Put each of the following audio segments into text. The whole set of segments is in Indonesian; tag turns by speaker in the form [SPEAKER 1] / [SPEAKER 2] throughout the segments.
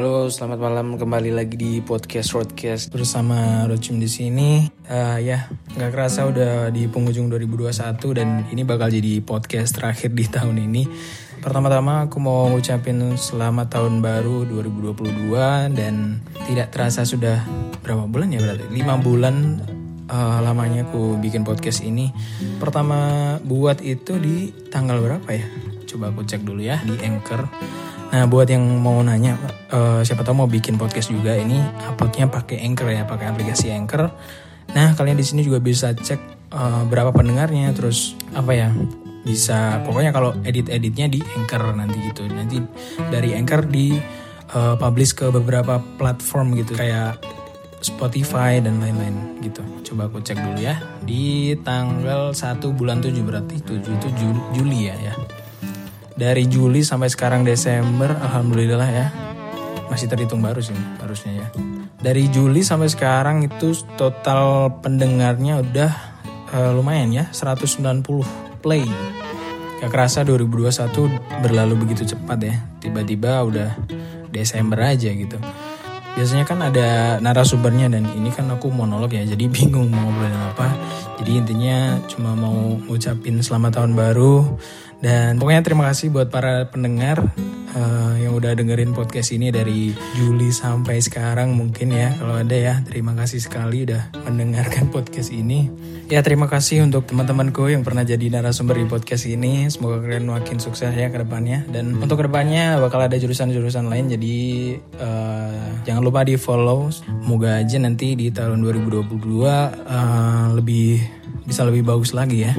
[SPEAKER 1] selamat malam kembali lagi di podcast Roadcast bersama Rocim di sini. Uh, ya, nggak kerasa udah di penghujung 2021 dan ini bakal jadi podcast terakhir di tahun ini. Pertama-tama aku mau ngucapin selamat tahun baru 2022 dan tidak terasa sudah berapa bulan ya berarti? 5 bulan uh, lamanya aku bikin podcast ini. Pertama buat itu di tanggal berapa ya? Coba aku cek dulu ya di Anchor Nah buat yang mau nanya, uh, siapa tahu mau bikin podcast juga ini uploadnya pakai Anchor ya, pakai aplikasi Anchor. Nah kalian di sini juga bisa cek uh, berapa pendengarnya, terus apa ya, bisa pokoknya kalau edit-editnya di Anchor nanti gitu. Nanti dari Anchor di uh, publish ke beberapa platform gitu kayak Spotify dan lain-lain gitu. Coba aku cek dulu ya. Di tanggal 1 bulan 7 berarti 7 itu Juli ya ya dari Juli sampai sekarang Desember alhamdulillah ya. Masih terhitung baru sih harusnya ya. Dari Juli sampai sekarang itu total pendengarnya udah uh, lumayan ya 190 play. Gak kerasa 2021 berlalu begitu cepat ya. Tiba-tiba udah Desember aja gitu. Biasanya kan ada narasumbernya dan ini kan aku monolog ya jadi bingung mau ngobrolin apa. Jadi intinya cuma mau ngucapin selamat tahun baru dan pokoknya terima kasih buat para pendengar uh, yang udah dengerin podcast ini dari Juli sampai sekarang mungkin ya kalau ada ya terima kasih sekali udah mendengarkan podcast ini. Ya terima kasih untuk teman-temanku yang pernah jadi narasumber di podcast ini. Semoga kalian makin sukses ya ke depannya. Dan untuk ke depannya bakal ada jurusan-jurusan lain jadi uh, jangan lupa di follow. Semoga aja nanti di tahun 2022 uh, eh, lebih bisa lebih bagus lagi ya.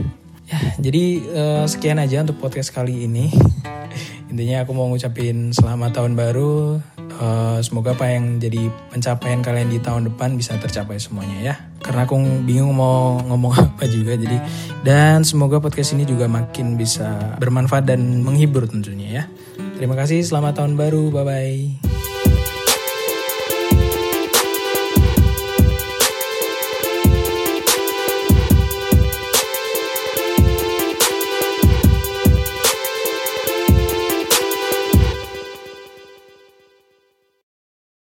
[SPEAKER 1] Ya, jadi uh, sekian aja untuk podcast kali ini. Intinya aku mau ngucapin selamat tahun baru. Uh, semoga apa yang jadi pencapaian kalian di tahun depan bisa tercapai semuanya ya. Karena aku bingung mau ngomong apa juga jadi dan semoga podcast ini juga makin bisa bermanfaat dan menghibur tentunya ya. Terima kasih, selamat tahun baru. Bye bye.